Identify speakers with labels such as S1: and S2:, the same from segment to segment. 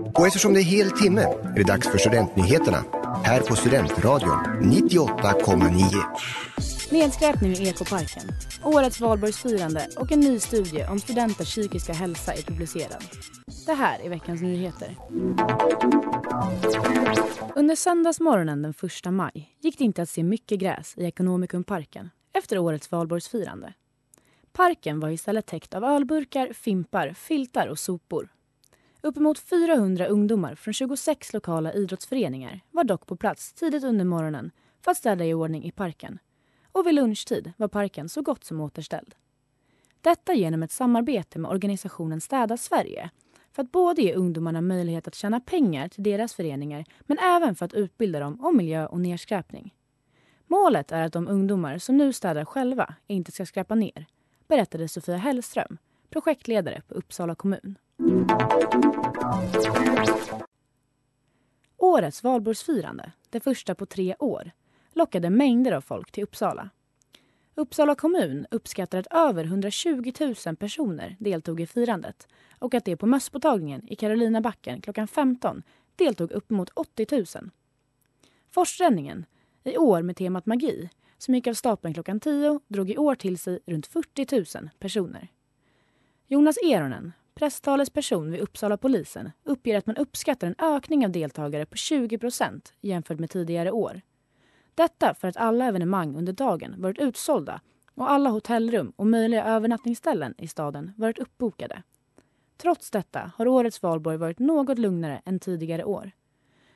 S1: Och eftersom det är hel timme är det dags för Studentnyheterna här på Studentradion 98,9.
S2: Nedskräpning i Ekoparken, årets valborgsfirande och en ny studie om studenters psykiska hälsa är publicerad. Det här är veckans nyheter. Under söndagsmorgonen den 1 maj gick det inte att se mycket gräs i Ekonomikumparken efter årets valborgsfirande. Parken var istället täckt av ölburkar, fimpar, filtar och sopor. Uppemot 400 ungdomar från 26 lokala idrottsföreningar var dock på plats tidigt under morgonen för att städa i ordning i parken. Och vid lunchtid var parken så gott som återställd. Detta genom ett samarbete med organisationen Städa Sverige för att både ge ungdomarna möjlighet att tjäna pengar till deras föreningar men även för att utbilda dem om miljö och nedskräpning. Målet är att de ungdomar som nu städar själva inte ska skräpa ner, berättade Sofia Hellström, projektledare på Uppsala kommun. Årets valborgsfirande, det första på tre år, lockade mängder av folk till Uppsala. Uppsala kommun uppskattar att över 120 000 personer deltog i firandet och att det på mösspåtagningen i Karolinabacken klockan 15 deltog uppemot 80 000. Forsränningen, i år med temat magi, som gick av stapeln klockan 10 drog i år till sig runt 40 000 personer. Jonas Eronen, presstalesperson vid Uppsala polisen, uppger att man uppskattar en ökning av deltagare på 20% jämfört med tidigare år. Detta för att alla evenemang under dagen varit utsålda och alla hotellrum och möjliga övernattningsställen i staden varit uppbokade. Trots detta har årets valborg varit något lugnare än tidigare år.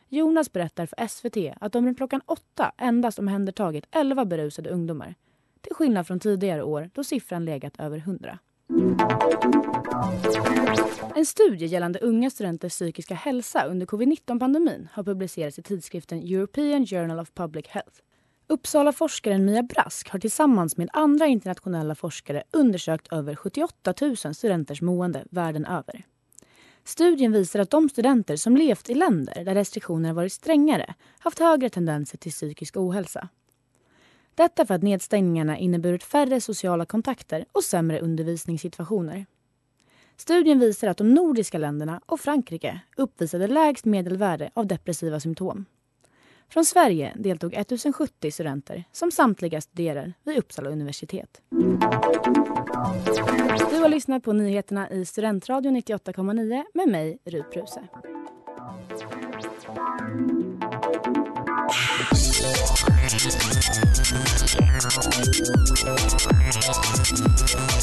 S2: Jonas berättar för SVT att de runt klockan åtta endast omhändertagit 11 berusade ungdomar. Till skillnad från tidigare år då siffran legat över 100. En studie gällande unga studenters psykiska hälsa under covid-19-pandemin har publicerats i tidskriften European Journal of Public Health. Uppsala-forskaren Mia Brask har tillsammans med andra internationella forskare undersökt över 78 000 studenters mående världen över. Studien visar att de studenter som levt i länder där restriktionerna varit strängare haft högre tendenser till psykisk ohälsa. Detta för att nedstängningarna inneburit färre sociala kontakter och sämre undervisningssituationer. Studien visar att de nordiska länderna och Frankrike uppvisade lägst medelvärde av depressiva symptom. Från Sverige deltog 1070 studenter som samtliga studerar vid Uppsala universitet. Du har lyssnat på nyheterna i Studentradion 98,9 med mig, Rut Pruse. Peace.